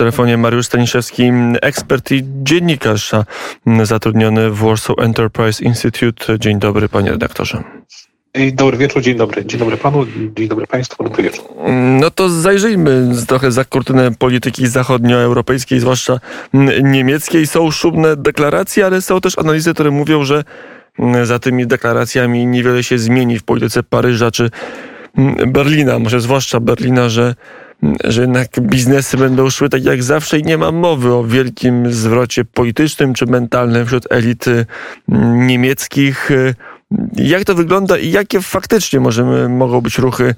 telefonie Mariusz Staniszewski, ekspert i dziennikarz zatrudniony w Warsaw Enterprise Institute. Dzień dobry, panie redaktorze. Dobry wieczór, dzień dobry. Dzień dobry panu, dzień dobry państwu, dobry wieczór. No to zajrzyjmy trochę za kurtynę polityki zachodnioeuropejskiej, zwłaszcza niemieckiej. Są szumne deklaracje, ale są też analizy, które mówią, że za tymi deklaracjami niewiele się zmieni w polityce Paryża czy Berlina, może zwłaszcza Berlina, że że jednak biznesy będą szły tak jak zawsze i nie ma mowy o wielkim zwrocie politycznym czy mentalnym wśród elity niemieckich. Jak to wygląda i jakie faktycznie możemy, mogą być ruchy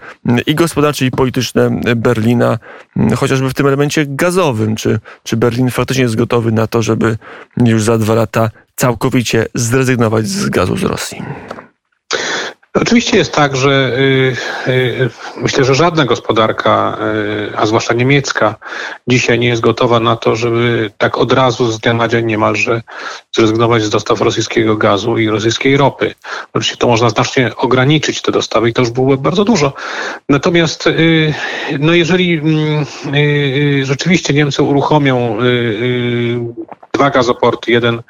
i gospodarcze, i polityczne Berlina, chociażby w tym elemencie gazowym? Czy, czy Berlin faktycznie jest gotowy na to, żeby już za dwa lata całkowicie zrezygnować z gazu z Rosji? Oczywiście jest tak, że y, y, myślę, że żadna gospodarka, y, a zwłaszcza niemiecka, dzisiaj nie jest gotowa na to, żeby tak od razu z dnia na dzień niemalże zrezygnować z dostaw rosyjskiego gazu i rosyjskiej ropy. Oczywiście to można znacznie ograniczyć te dostawy i to już byłoby bardzo dużo. Natomiast no jeżeli mm, rzeczywiście Niemcy uruchomią dwa gazoporty, jeden,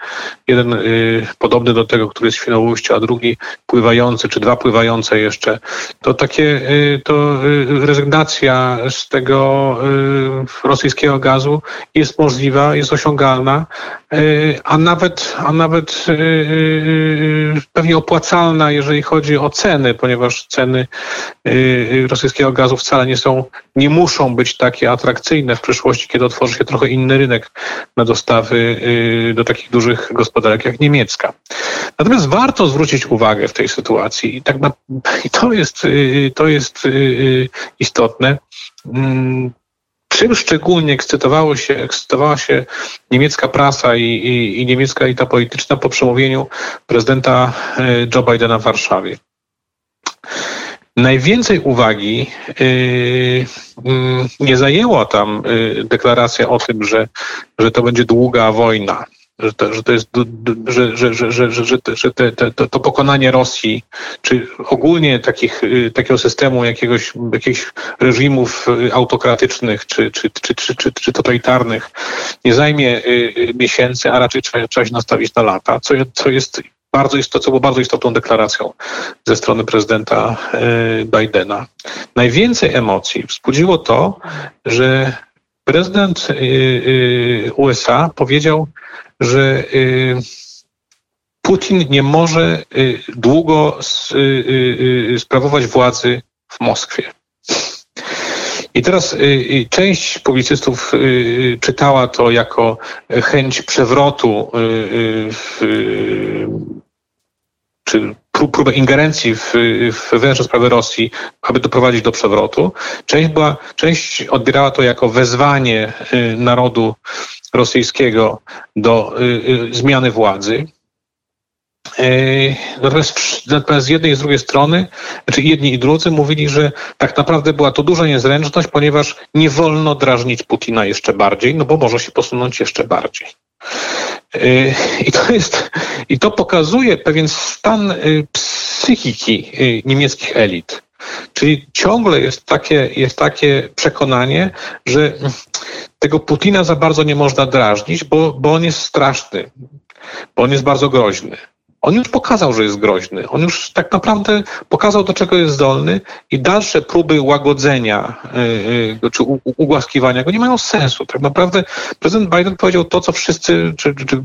jeden y, podobny do tego, który jest w Świnoujściu, a drugi pływający, czy dwa pływające jeszcze, to takie, y, to y, rezygnacja z tego rosyjskiego gazu jest możliwa, jest osiągalna, a nawet, a nawet pewnie opłacalna, jeżeli chodzi o ceny, ponieważ ceny rosyjskiego gazu wcale nie są, nie muszą być takie atrakcyjne w przyszłości, kiedy otworzy się trochę inny rynek na dostawy Y, do takich dużych gospodarek jak niemiecka. Natomiast warto zwrócić uwagę w tej sytuacji, i, tak na, i to jest, y, to jest y, istotne, mm, czym szczególnie ekscytowało się, ekscytowała się niemiecka prasa i, i, i niemiecka elita polityczna po przemówieniu prezydenta Joe Bidena w Warszawie. Najwięcej uwagi yy, nie zajęła tam yy, deklaracja o tym, że, że to będzie długa wojna, że to, że to jest, że, że, że, że, że, że te, te, to, to pokonanie Rosji, czy ogólnie takich, yy, takiego systemu jakiegoś, jakichś reżimów autokratycznych, czy, czy, czy, czy, czy, czy totalitarnych nie zajmie miesięcy, a raczej trzeba się nastawić na lata, co, co jest bardzo istot, co było bardzo istotną deklaracją ze strony prezydenta e, Bidena. Najwięcej emocji wzbudziło to, że prezydent e, e, USA powiedział, że Putin nie może długo sprawować władzy w Moskwie. I teraz część publicystów czytała to jako chęć przewrotu czy próbę ingerencji w, w wewnętrzne sprawy Rosji, aby doprowadzić do przewrotu. Część, była, część odbierała to jako wezwanie y, narodu rosyjskiego do y, y, zmiany władzy. Natomiast, natomiast z jednej i z drugiej strony, znaczy jedni i drudzy mówili, że tak naprawdę była to duża niezręczność, ponieważ nie wolno drażnić Putina jeszcze bardziej, no bo może się posunąć jeszcze bardziej. I to jest, i to pokazuje pewien stan y, psychiki y, niemieckich elit. Czyli ciągle jest takie, jest takie przekonanie, że tego Putina za bardzo nie można drażnić, bo, bo on jest straszny, bo on jest bardzo groźny. On już pokazał, że jest groźny. On już tak naprawdę pokazał, do czego jest zdolny i dalsze próby łagodzenia yy, czy ugłaskiwania go nie mają sensu. Tak naprawdę prezydent Biden powiedział to, co wszyscy, czy, czy, czy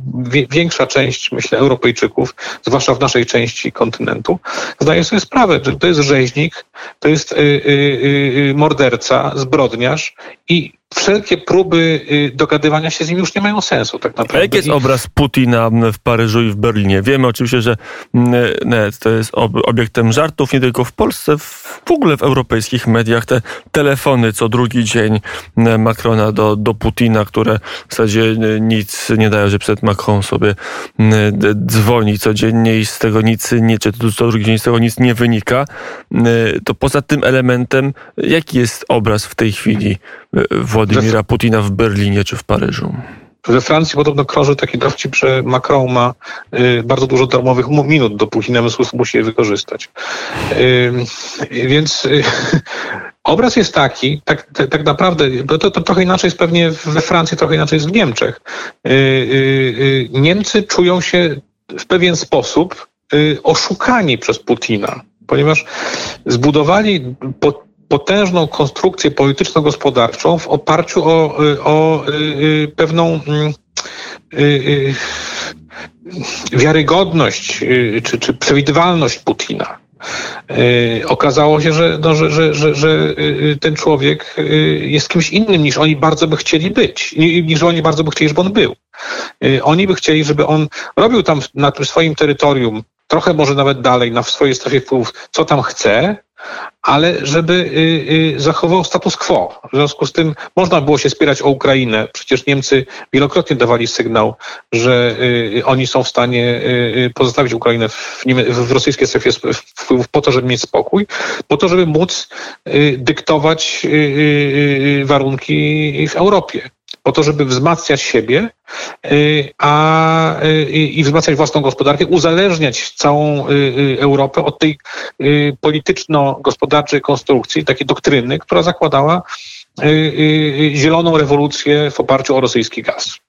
większa część, myślę, Europejczyków, zwłaszcza w naszej części kontynentu, zdaje sobie sprawę, że to jest rzeźnik, to jest yy, yy, morderca, zbrodniarz i wszelkie próby y, dogadywania się z nim już nie mają sensu tak naprawdę. A jaki jest obraz Putina w Paryżu i w Berlinie? Wiemy oczywiście, że to jest obiektem żartów nie tylko w Polsce, w ogóle w europejskich mediach. Te telefony co drugi dzień Macrona do, do Putina, które w zasadzie nic nie dają, że przed Macron sobie dzwoni codziennie i z tego nic nie, czy co drugi dzień z tego nic nie wynika. To poza tym elementem, jaki jest obraz w tej chwili Władimira Putina w Berlinie czy w Paryżu. We Francji podobno krąży taki dowcip, że Macron ma y, bardzo dużo darmowych minut do Putina, w związku musi je wykorzystać. Y, więc y, Obraz jest taki, tak, tak, naprawdę, to, to trochę inaczej jest pewnie we Francji, trochę inaczej jest w Niemczech. Niemcy czują się w pewien sposób oszukani przez Putina, ponieważ zbudowali potężną konstrukcję polityczno-gospodarczą w oparciu o, o pewną mm, wiarygodność czy, czy przewidywalność Putina. Okazało się, że, no, że, że, że, że ten człowiek jest kimś innym niż oni bardzo by chcieli być, niż oni bardzo by chcieli, żeby on był. Oni by chcieli, żeby on robił tam na tym swoim terytorium, trochę może nawet dalej, na swojej strefie wpływów, co tam chce, ale żeby y, y, zachował status quo. W związku z tym można było się spierać o Ukrainę. Przecież Niemcy wielokrotnie dawali sygnał, że y, oni są w stanie pozostawić Ukrainę w, w rosyjskiej strefie wpływów po to, żeby mieć spokój, po to, żeby móc dyktować warunki w Europie po to, żeby wzmacniać siebie y, a, y, i wzmacniać własną gospodarkę, uzależniać całą y, Europę od tej polityczno-gospodarczej konstrukcji, takiej doktryny, która zakładała zieloną rewolucję w oparciu o rosyjski gaz.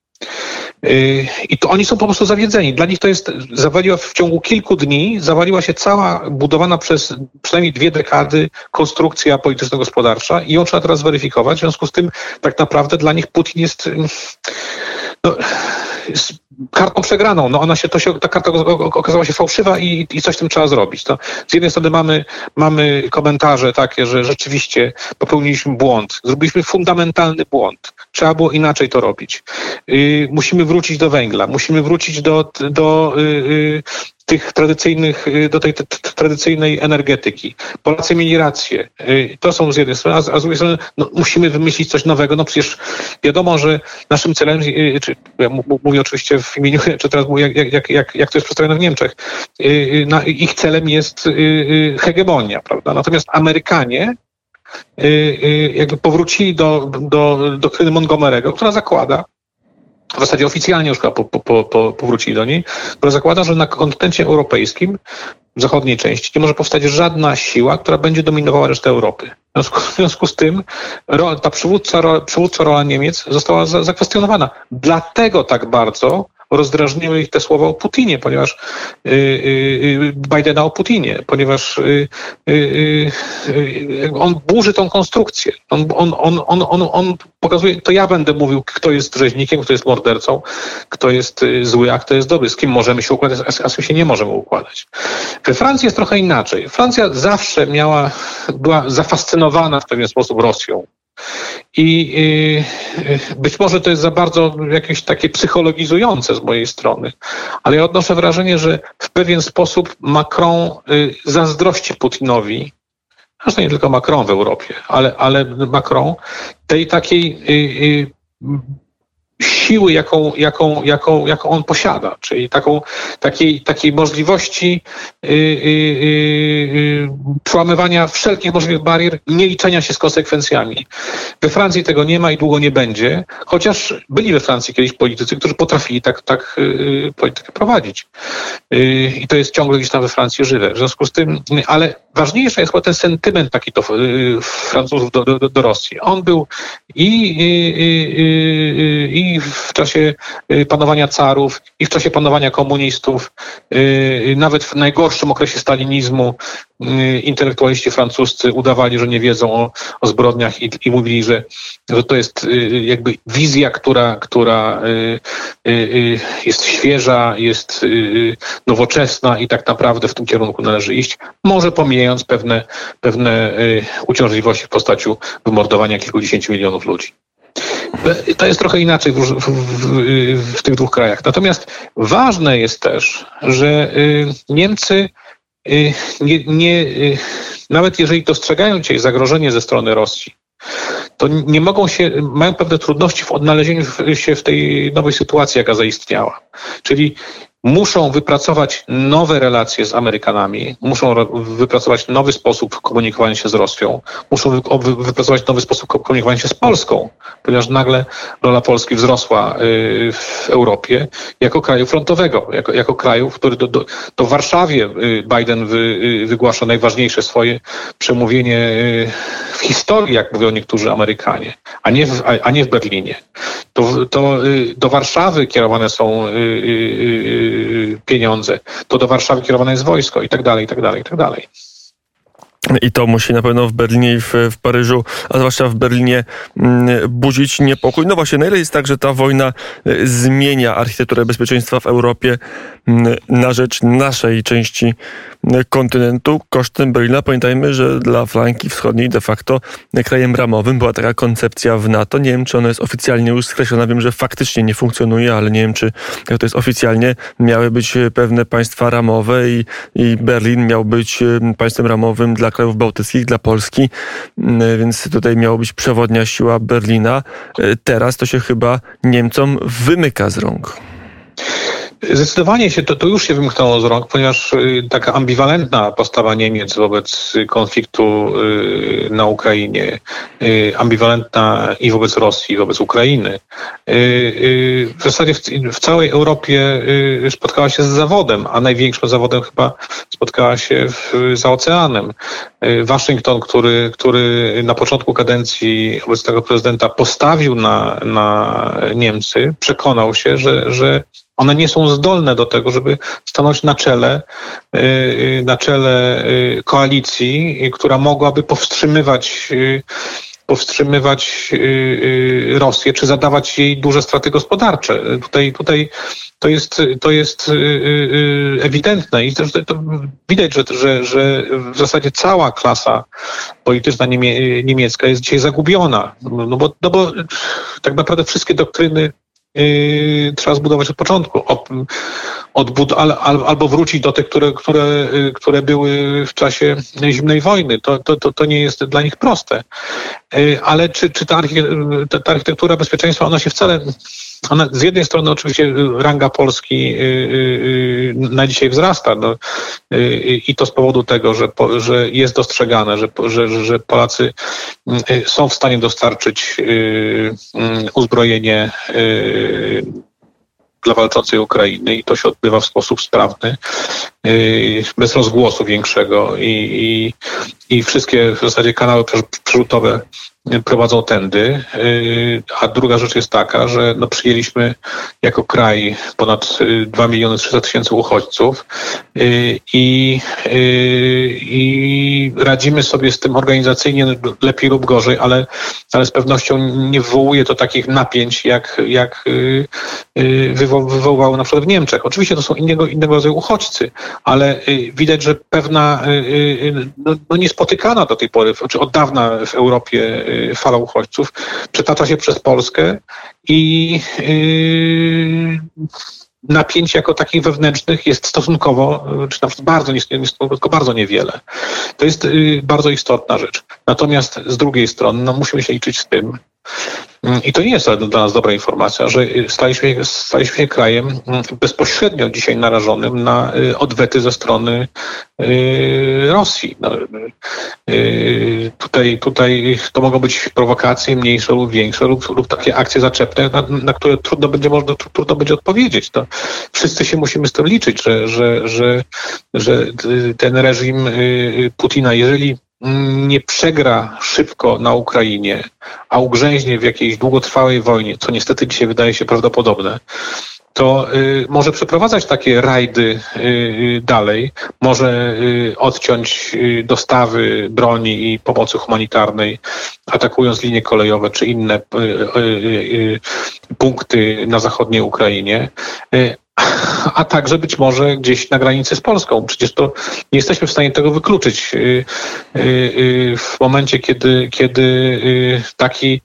I to oni są po prostu zawiedzeni. Dla nich to jest, zawaliła w ciągu kilku dni, zawaliła się cała budowana przez przynajmniej dwie dekady konstrukcja polityczno-gospodarcza i ją trzeba teraz weryfikować. W związku z tym tak naprawdę dla nich Putin jest no, z kartą przegraną. No ona się, to się, ta karta okazała się fałszywa i, i coś z tym trzeba zrobić. To z jednej strony mamy, mamy komentarze takie, że rzeczywiście popełniliśmy błąd, zrobiliśmy fundamentalny błąd. Trzeba było inaczej to robić. Yy, musimy wrócić do węgla, musimy wrócić do, do yy, tych tradycyjnych, y, do tej tradycyjnej energetyki. Polacy mieli rację. Y, to są z jednej strony, a z, drugiej strony no, musimy wymyślić coś nowego. No przecież wiadomo, że naszym celem, y, czy, ja mówię oczywiście w imieniu, czy teraz mówię, jak, jak, jak, jak to jest przedstawione w Niemczech, ich celem jest hegemonia, prawda? Natomiast Amerykanie jakby powrócili do, do doktryny Montgomery'ego, która zakłada, w zasadzie oficjalnie już po, po, po, powrócili do niej, która zakłada, że na kontynencie europejskim, w zachodniej części, nie może powstać żadna siła, która będzie dominowała resztę Europy. W związku, w związku z tym ta przywódca, przywódca rola Niemiec została zakwestionowana. Dlatego tak bardzo rozdrażniły ich te słowa o Putinie, ponieważ y, y, y, Bidena o Putinie, ponieważ on burzy tą konstrukcję. On, on, on, on, on, on pokazuje, to ja będę mówił, kto jest rzeźnikiem, kto jest mordercą, kto jest zły, a kto jest dobry, z kim możemy się układać, a z kim się nie możemy układać. We Francji jest trochę inaczej. Francja zawsze miała, była zafascynowana w pewien sposób Rosją. I y, być może to jest za bardzo jakieś takie psychologizujące z mojej strony, ale ja odnoszę wrażenie, że w pewien sposób Macron y, zazdrości Putinowi, zresztą nie tylko Macron w Europie, ale, ale Macron tej takiej y, siły, jaką, jaką, jaką, jaką on posiada, czyli taką, takiej, takiej możliwości yy, yy, przełamywania wszelkich możliwych barier, nie liczenia się z konsekwencjami. We Francji tego nie ma i długo nie będzie, chociaż byli we Francji kiedyś politycy, którzy potrafili tak, tak yy, politykę prowadzić. I to jest ciągle gdzieś tam we Francji żywe. W związku z tym, ale ważniejszy jest ten sentyment taki to Francuzów do, do, do Rosji. On był i, i, i w czasie y, panowania carów i w czasie panowania komunistów, y, nawet w najgorszym okresie stalinizmu y, intelektualiści francuscy udawali, że nie wiedzą o, o zbrodniach i, i mówili, że, że to jest jakby wizja, która, która jest świeża, jest nowoczesna i tak naprawdę w tym kierunku należy iść, może pomijając pewne, pewne uciążliwości w postaci wymordowania kilkudziesięciu milionów ludzi. To jest trochę inaczej w, w, w, w, tych dwóch krajach. Natomiast ważne jest też, że y, Niemcy y, nie, nie, y, nawet jeżeli dostrzegają dzisiaj zagrożenie ze strony Rosji, to nie mogą się, mają pewne trudności w odnalezieniu się w tej nowej sytuacji, jaka zaistniała. Czyli muszą wypracować nowe relacje z Amerykanami, muszą wypracować nowy sposób komunikowania się z Rosją, muszą wypracować nowy sposób komunikowania się z Polską, ponieważ nagle rola Polski wzrosła y, w Europie jako kraju frontowego, jako, jako kraju, który do, do, w Warszawie y, Biden wy, y, wygłasza najważniejsze swoje przemówienie w historii, jak mówią niektórzy Amerykanie, a nie w, a nie w Berlinie. To, to do Warszawy kierowane są pieniądze, to do Warszawy kierowane jest wojsko i tak dalej, i tak dalej, i tak dalej. I to musi na pewno w Berlinie i w, w, Paryżu, a zwłaszcza w Berlinie, mm, budzić niepokój. No właśnie, na ile jest tak, że ta wojna e, zmienia architekturę bezpieczeństwa w Europie mm, na rzecz naszej części mm, kontynentu kosztem Berlina? Pamiętajmy, że dla flanki wschodniej de facto krajem ramowym była taka koncepcja w NATO. Nie wiem, czy ona jest oficjalnie już skreślona. Wiem, że faktycznie nie funkcjonuje, ale nie wiem, czy to jest oficjalnie. Miały być pewne państwa ramowe i, i Berlin miał być państwem ramowym dla krajów bałtyckich, dla Polski, mm, więc tutaj miała być przewodnia siła Berlina. E, teraz to się chyba Niemcom wymyka z rąk. Zdecydowanie się to, to już się wymknęło z rąk, ponieważ y, taka ambiwalentna postawa Niemiec wobec konfliktu y, na Ukrainie, y, ambiwalentna i wobec Rosji, i wobec Ukrainy, w zasadzie w, całej Europie spotkała się z zawodem, a największym zawodem chyba spotkała się w, za oceanem. Waszyngton, który, który na początku kadencji obecnego prezydenta postawił na, na Niemcy, przekonał się, że, że one nie są zdolne do tego, żeby stanąć na czele, y, y, na czele y, koalicji, która mogłaby powstrzymywać powstrzymywać Rosję, czy zadawać jej duże straty gospodarcze. Tutaj, tutaj to jest, to jest ewidentne i też widać, że, że, że w zasadzie cała klasa polityczna niemie, niemiecka jest dzisiaj zagubiona. No bo, no bo tak naprawdę wszystkie doktryny Yy, trzeba zbudować od początku. Odbud albo wrócić do tych, które, które, yy, które były w czasie zimnej wojny. To, to, to, to nie jest dla nich proste. Yy, ale czy, czy ta architektura bezpieczeństwa, ona się wcale ona, z jednej strony oczywiście ranga Polski na dzisiaj wzrasta no, i to z powodu tego, że, że jest dostrzegane, że, że, że Polacy są w stanie dostarczyć uzbrojenie dla walczącej Ukrainy i to się odbywa w sposób sprawny, bez rozgłosu większego i, i, i wszystkie w zasadzie kanały przerzutowe prowadzą tędy. Y, a druga rzecz jest taka, że no przyjęliśmy jako kraj ponad 2 y, miliony 300 tysięcy uchodźców y, i, i radzimy sobie z tym organizacyjnie lepiej lub gorzej, ale, ale z pewnością nie wywołuje to takich napięć, jak, jak wywoływało na przykład w Niemczech. Oczywiście to są innego, innego rodzaju uchodźcy, ale widać, że pewna no, no niespotykana do tej pory, czy od dawna w Europie fala uchodźców przetacza się przez Polskę i yy, napięć jako takich wewnętrznych jest stosunkowo, czy nawet bardzo, nie, tylko bardzo niewiele. To jest yy, bardzo istotna rzecz. Natomiast z drugiej strony no, musimy się liczyć z tym, I to nie jest dla nas dobra informacja, że staliśmy, staliśmy się krajem mm, bezpośrednio dzisiaj narażonym na y, odwety ze strony y, Rosji. No, y, tutaj, tutaj to mogą być prowokacje mniejsze lub większe, lub, lub takie akcje zaczepne, na, na które trudno będzie, można, trudno będzie odpowiedzieć. To wszyscy się musimy z tym liczyć, że, że, że, że ten reżim Putina, jeżeli nie przegra szybko na Ukrainie, a ugrzęźnie w jakiejś długotrwałej wojnie, co niestety dzisiaj wydaje się prawdopodobne, to y, może przeprowadzać takie rajdy y, y dalej, może y, odciąć y, dostawy broni i pomocy humanitarnej, atakując linie kolejowe czy inne y, punkty na zachodniej Ukrainie a także być może gdzieś na granicy z Polską. Przecież to nie jesteśmy w stanie tego wykluczyć. Y, y, y, w momencie, kiedy, kiedy taki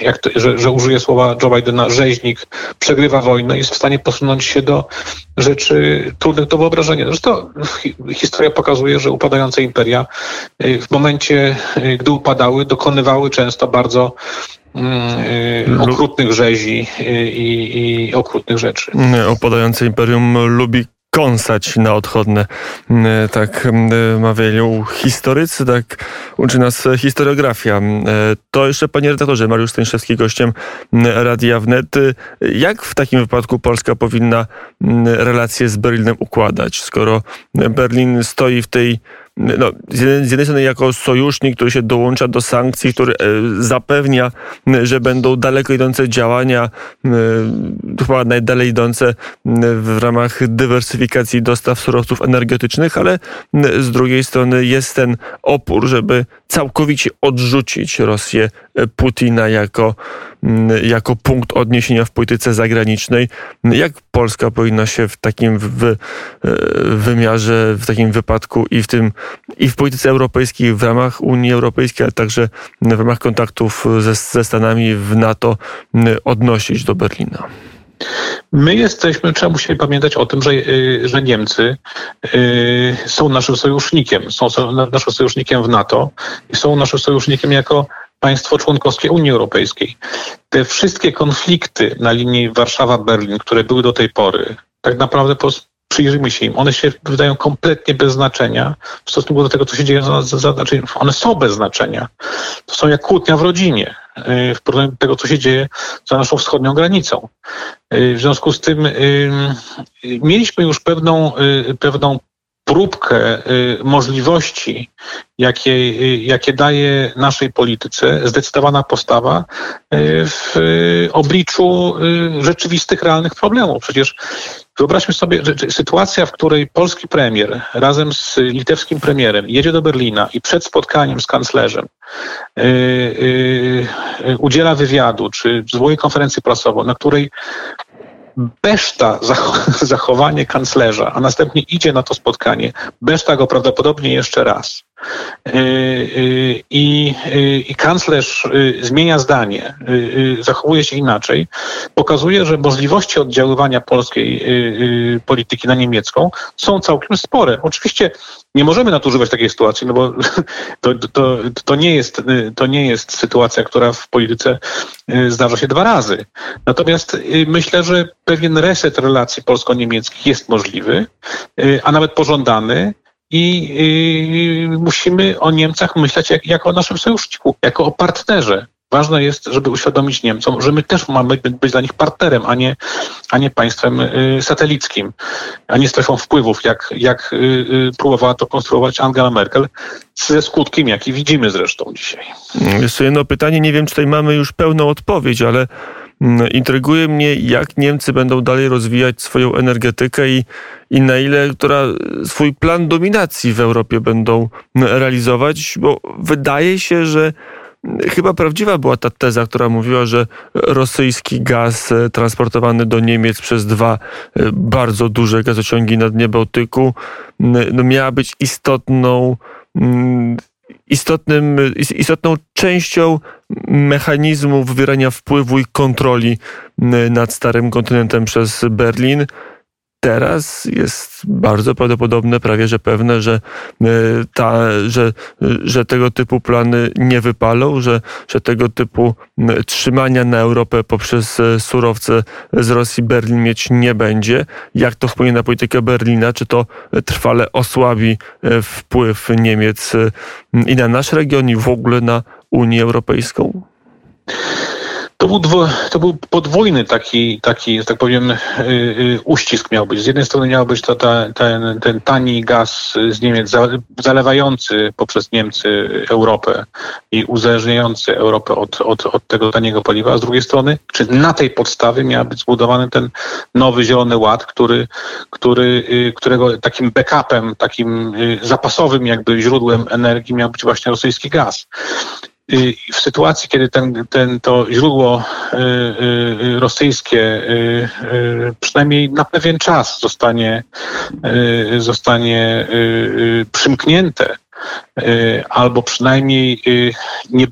jak to, że, że użyję słowa Joe Bidena, rzeźnik przegrywa wojnę, jest w stanie posunąć się do rzeczy trudnych do wyobrażenia. Zresztą historia pokazuje, że upadające imperia w momencie, gdy upadały, dokonywały często bardzo okrutnych rzezi i, i okrutnych rzeczy. Opadające imperium lubi kąsać na odchodne. Tak mawiają historycy, tak uczy nas historiografia. To jeszcze, panie redaktorze, Mariusz Stańszewski, gościem Radia Wnet. Jak w takim wypadku Polska powinna relacje z Berlinem układać, skoro Berlin stoi w tej no, z jednej strony jako sojusznik, który się dołącza do sankcji, który e, zapewnia, że będą daleko idące działania, chyba najdalej idące w ramach dywersyfikacji dostaw surowców energetycznych, ale z drugiej strony jest ten opór, żeby całkowicie odrzucić Rosję e, Putina jako, jako punkt odniesienia w polityce zagranicznej. Jak Polska powinna się w takim w, wymiarze, w takim wypadku i w tym i w polityce europejskiej, w ramach Unii Europejskiej, ale także w ramach kontaktów ze, ze Stanami w NATO odnosić do Berlina? My jesteśmy, trzeba musimy pamiętać o tym, że, y, że Niemcy y, są naszym sojusznikiem, są naszym sojusznikiem w NATO i są naszym sojusznikiem jako państwo członkowskie Unii Europejskiej. Te wszystkie konflikty na linii Warszawa-Berlin, które były do tej pory, tak naprawdę przyjrzyjmy się im. One się wydają kompletnie bez znaczenia w stosunku do tego, co się dzieje. Za, za, znaczy one są bez znaczenia. To są jak kłótnia w rodzinie y, w porównaniu do tego, co się dzieje za naszą wschodnią granicą. Y, w związku z tym y, mieliśmy już pewną, pewną próbkę możliwości, jakie, jakie daje naszej polityce zdecydowana postawa w obliczu rzeczywistych, realnych problemów. Przecież Wyobraźmy sobie że, że sytuacja, w której polski premier razem z litewskim premierem jedzie do Berlina i przed spotkaniem z kanclerzem yy, yy, udziela wywiadu, czy zwołuje konferencję prasową, na której beszta zachowanie kanclerza, a następnie idzie na to spotkanie, beszta go prawdopodobnie jeszcze raz. Y, y, I, y, i kanclerz zmienia zdanie, zachowuje się inaczej, pokazuje, że możliwości oddziaływania polskiej polityki na niemiecką są całkiem spore. Oczywiście nie możemy nadużywać takiej sytuacji, no bo to, to, to, nie jest, to nie jest sytuacja, która w polityce zdarza się dwa razy. Natomiast myślę, że pewien reset relacji polsko-niemieckich jest możliwy, a nawet pożądany i musimy o Niemcach myśleć jak, jako o naszym sojuszniku, jako o partnerze. Ważne jest, żeby uświadomić Niemcom, że my też mamy być dla nich partnerem, a nie, a nie państwem y, satelickim, a nie strefą wpływów, jak, jak y, y, próbowała to konstruować Angela Merkel, ze skutkiem, jaki widzimy zresztą dzisiaj. Jeszcze jedno pytanie, nie wiem, czy tutaj mamy już pełną odpowiedź, ale mm, intryguje mnie, jak Niemcy będą dalej rozwijać swoją energetykę i i na ile która swój plan dominacji w Europie będą realizować, bo wydaje się, że Chyba prawdziwa była ta teza, która mówiła, że rosyjski gaz e, transportowany do Niemiec przez dwa e, bardzo duże gazociągi na dnie Bałtyku no miała być istotną, istotnym, istotną częścią mechanizmu wywierania wpływu i kontroli nad starym kontynentem przez Berlin. Teraz jest bardzo prawdopodobne, prawie że pewne, że, e, ta, że, że tego typu plany nie wypalą, że, że tego typu trzymania na Europę poprzez e, surowce z Rosji Berlin mieć nie będzie. Jak to wpłynie na politykę Berlina? Czy to trwale osłabi e, wpływ Niemiec i na nasz region i w ogóle na Unię Europejską? To był, dwo, to był podwójny taki, taki, tak powiem, y, y, uścisk miał być. Z jednej strony miał być to ta, ten, ten tani gaz z Niemiec, zalewający poprzez Niemcy Europę i uzależniający Europę od, od, od tego taniego paliwa, a z drugiej strony, czy na tej podstawie miał być zbudowany ten nowy Zielony Ład, który, który, y, którego takim backupem, takim zapasowym jakby źródłem energii miał być właśnie rosyjski gaz w sytuacji, kiedy ten, ten, to źródło y, y, rosyjskie y, przynajmniej na pewien czas zostanie, zostanie przymknięte, albo przynajmniej nie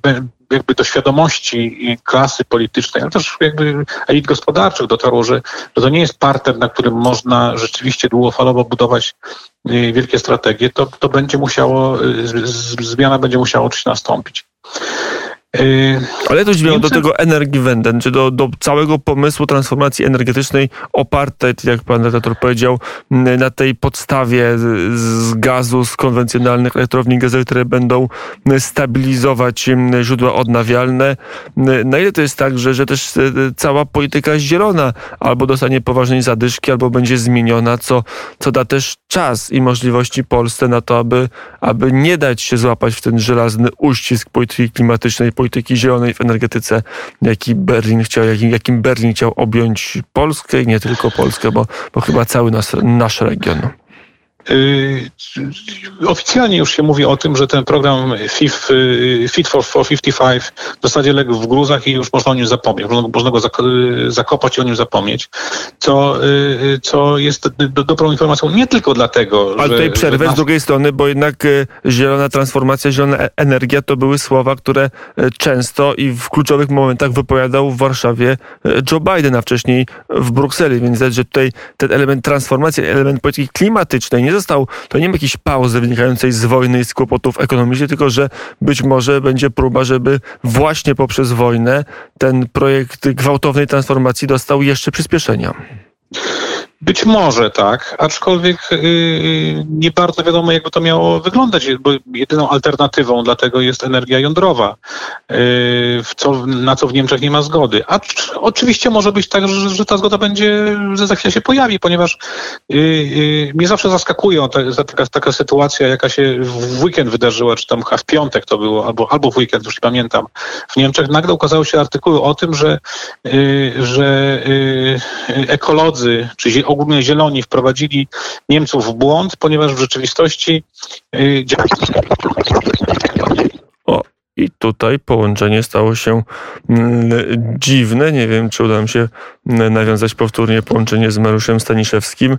jakby do świadomości klasy politycznej, ale też jakby elit gospodarczych dotarło, że, że to nie jest partner, na którym można rzeczywiście długofalowo budować wielkie strategie, to, to będzie musiało, zmiana będzie musiała oczywiście nastąpić. Yy, Ale to zmiało do tego Energiewenden, czy do, do całego pomysłu transformacji energetycznej opartej, jak pan redaktor powiedział, na tej podstawie z gazu, z konwencjonalnych elektrowni gazowych, które będą stabilizować źródła odnawialne. Na ile to jest tak, że, że też e, cała polityka zielona albo dostanie poważnej zadyszki, albo będzie zmieniona, co, co da też czas i możliwości Polsce na to, aby, aby nie dać się złapać w ten żelazny uścisk polityki klimatycznej, polityki zielonej w energetyce, jaki Berlin chciał, jakim, jakim Berlin chciał objąć Polskę i nie tylko Polskę, bo, bo chyba cały nas, nasz region. Y, oficjalnie już się mówi o tym, że ten program FIF, y, Fit for, for 55 w zasadzie legł w gruzach i już można o nim zapomnieć. Można go y, zakopać i o nim zapomnieć, co, co jest do, dobrą informacją nie tylko dlatego, Ale że... tutaj przerwę z drugiej strony, bo jednak zielona transformacja, zielona e, energia to były słowa, które często i w kluczowych momentach wypowiadał w Warszawie Joe Biden, a wcześniej w Brukseli, więc widać, że tutaj ten element transformacji, element polityki klimatycznej nie został, to nie ma jakiejś pauzy wynikającej z wojny i z kłopotów ekonomicznych, tylko że być może będzie próba, żeby właśnie poprzez wojnę ten projekt gwałtownej transformacji dostał jeszcze przyspieszenia. Być może tak, aczkolwiek yy, nie bardzo wiadomo, jakby to miało wyglądać, bo jedyną alternatywą dla tego jest energia jądrowa, co, na co w Niemczech nie ma zgody. A oczywiście może być tak, że, ta zgoda będzie, że za chwilę się pojawi, ponieważ mnie zawsze zaskakują ta, taka, taka sytuacja, jaka się w weekend wydarzyła, czy tam w piątek to było, albo, albo w weekend, już nie pamiętam. W Niemczech nagle ukazały się artykuły o tym, że, że ekolodzy, czy ogólnie zieloni wprowadzili Niemców w błąd, ponieważ w rzeczywistości y, o, i tutaj połączenie stało się mm, dziwne. Nie wiem, czy uda mi się mm, nawiązać powtórnie połączenie z Mariuszem Staniszewskim.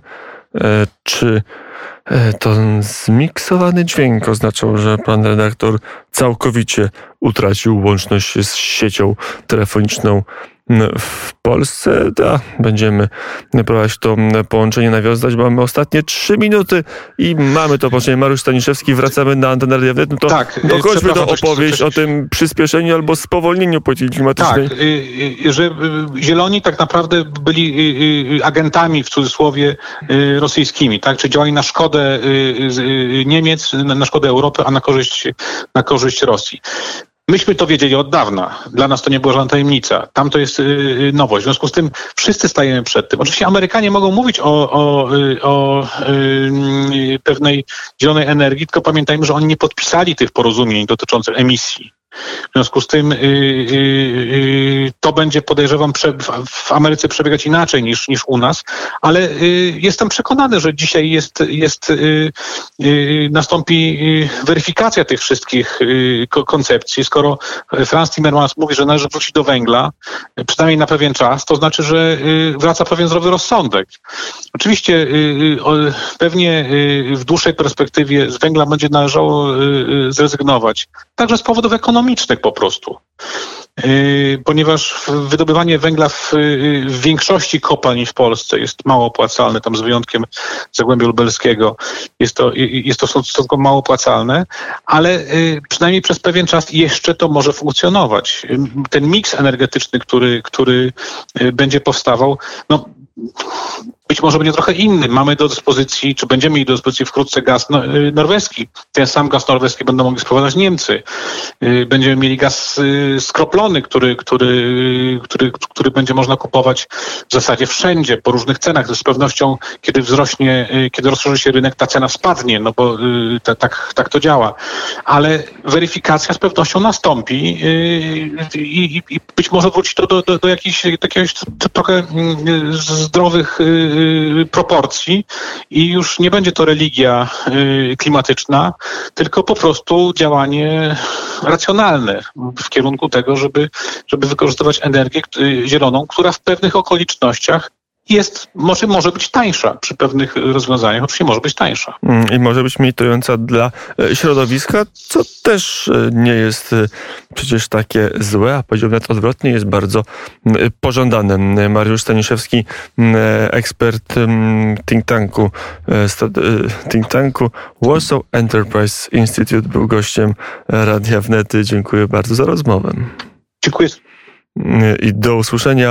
E, czy e, to zmiksowany dźwięk oznaczał, że pan redaktor całkowicie utracił łączność z siecią telefoniczną w Polsce. Da, będziemy próbować to połączenie nawiązać, bo mamy ostatnie trzy minuty i mamy to połączenie. Mariusz Staniszewski, wracamy na antenę radiowej. No to tak, dokończmy do opowieść coś... o tym przyspieszeniu albo spowolnieniu polityki klimatycznej. Tak, y, y, że y, Zieloni tak naprawdę byli agentami w cudzysłowie rosyjskimi, tak? Czy działali na szkodę Niemiec, na szkodę Europy, a na korzyść, na korzyść Rosji. Myśmy to wiedzieli od dawna. Dla nas to nie była żadna tajemnica. Tam to jest yy, nowość. W związku z tym wszyscy stajemy przed tym. Oczywiście Amerykanie mogą mówić o, o, y, o pewnej zielonej energii, tylko pamiętajmy, że oni nie podpisali tych porozumień dotyczących emisji. W związku z tym yy, yy, to będzie, podejrzewam, w Ameryce przebiegać inaczej niż, niż u nas, ale jestem przekonany, że dzisiaj jest, jest y, y, nastąpi y, weryfikacja tych wszystkich koncepcji. Skoro Franz Timmermans mówi, że należy wrócić do węgla, przynajmniej na pewien czas, to znaczy, że wraca pewien zdrowy rozsądek. Oczywiście pewnie w dłuższej perspektywie z węgla będzie należało zrezygnować, także z powodów ekonomicznych ekonomicznych po prostu. Yy, ponieważ wydobywanie węgla w, yy, w, większości kopalni w Polsce jest mało opłacalne, tam z wyjątkiem Zagłębia Lubelskiego jest to, jest to stosunkowo mało opłacalne, ale przynajmniej przez pewien czas jeszcze to może funkcjonować. Ten miks energetyczny, który, który będzie powstawał, no być może będzie trochę inny. Mamy do dyspozycji, czy będziemy mieli do dyspozycji wkrótce gaz no, y, norweski. Ten sam gaz norweski będą mogli sprowadzać Niemcy. Y, będziemy mieli gaz y, skroplony, który, który, który, który będzie można kupować w zasadzie wszędzie, po różnych cenach. Z pewnością, kiedy wzrośnie, kiedy rozszerzy się rynek, ta cena spadnie, no bo tak, tak to działa. Ale weryfikacja z pewnością nastąpi i, i być może wróci to do, do, do jakichś trochę mm, zdrowych proporcji i już nie będzie to religia y, klimatyczna, tylko po prostu działanie racjonalne w kierunku tego, żeby, żeby wykorzystywać energię y, zieloną, która w pewnych okolicznościach jest, może, może być tańsza przy pewnych rozwiązaniach, oczywiście może być tańsza. Mm, I może być mniej trująca dla e, środowiska, co też e, nie jest e, przecież takie złe, a powiedziałbym nawet odwrotnie, jest bardzo pożądane. Mariusz Staniszewski, ekspert think tanku, think tanku Warsaw Enterprise Institute był gościem Radia Wnety. Dziękuję bardzo za rozmowę. Dziękuję I do usłyszenia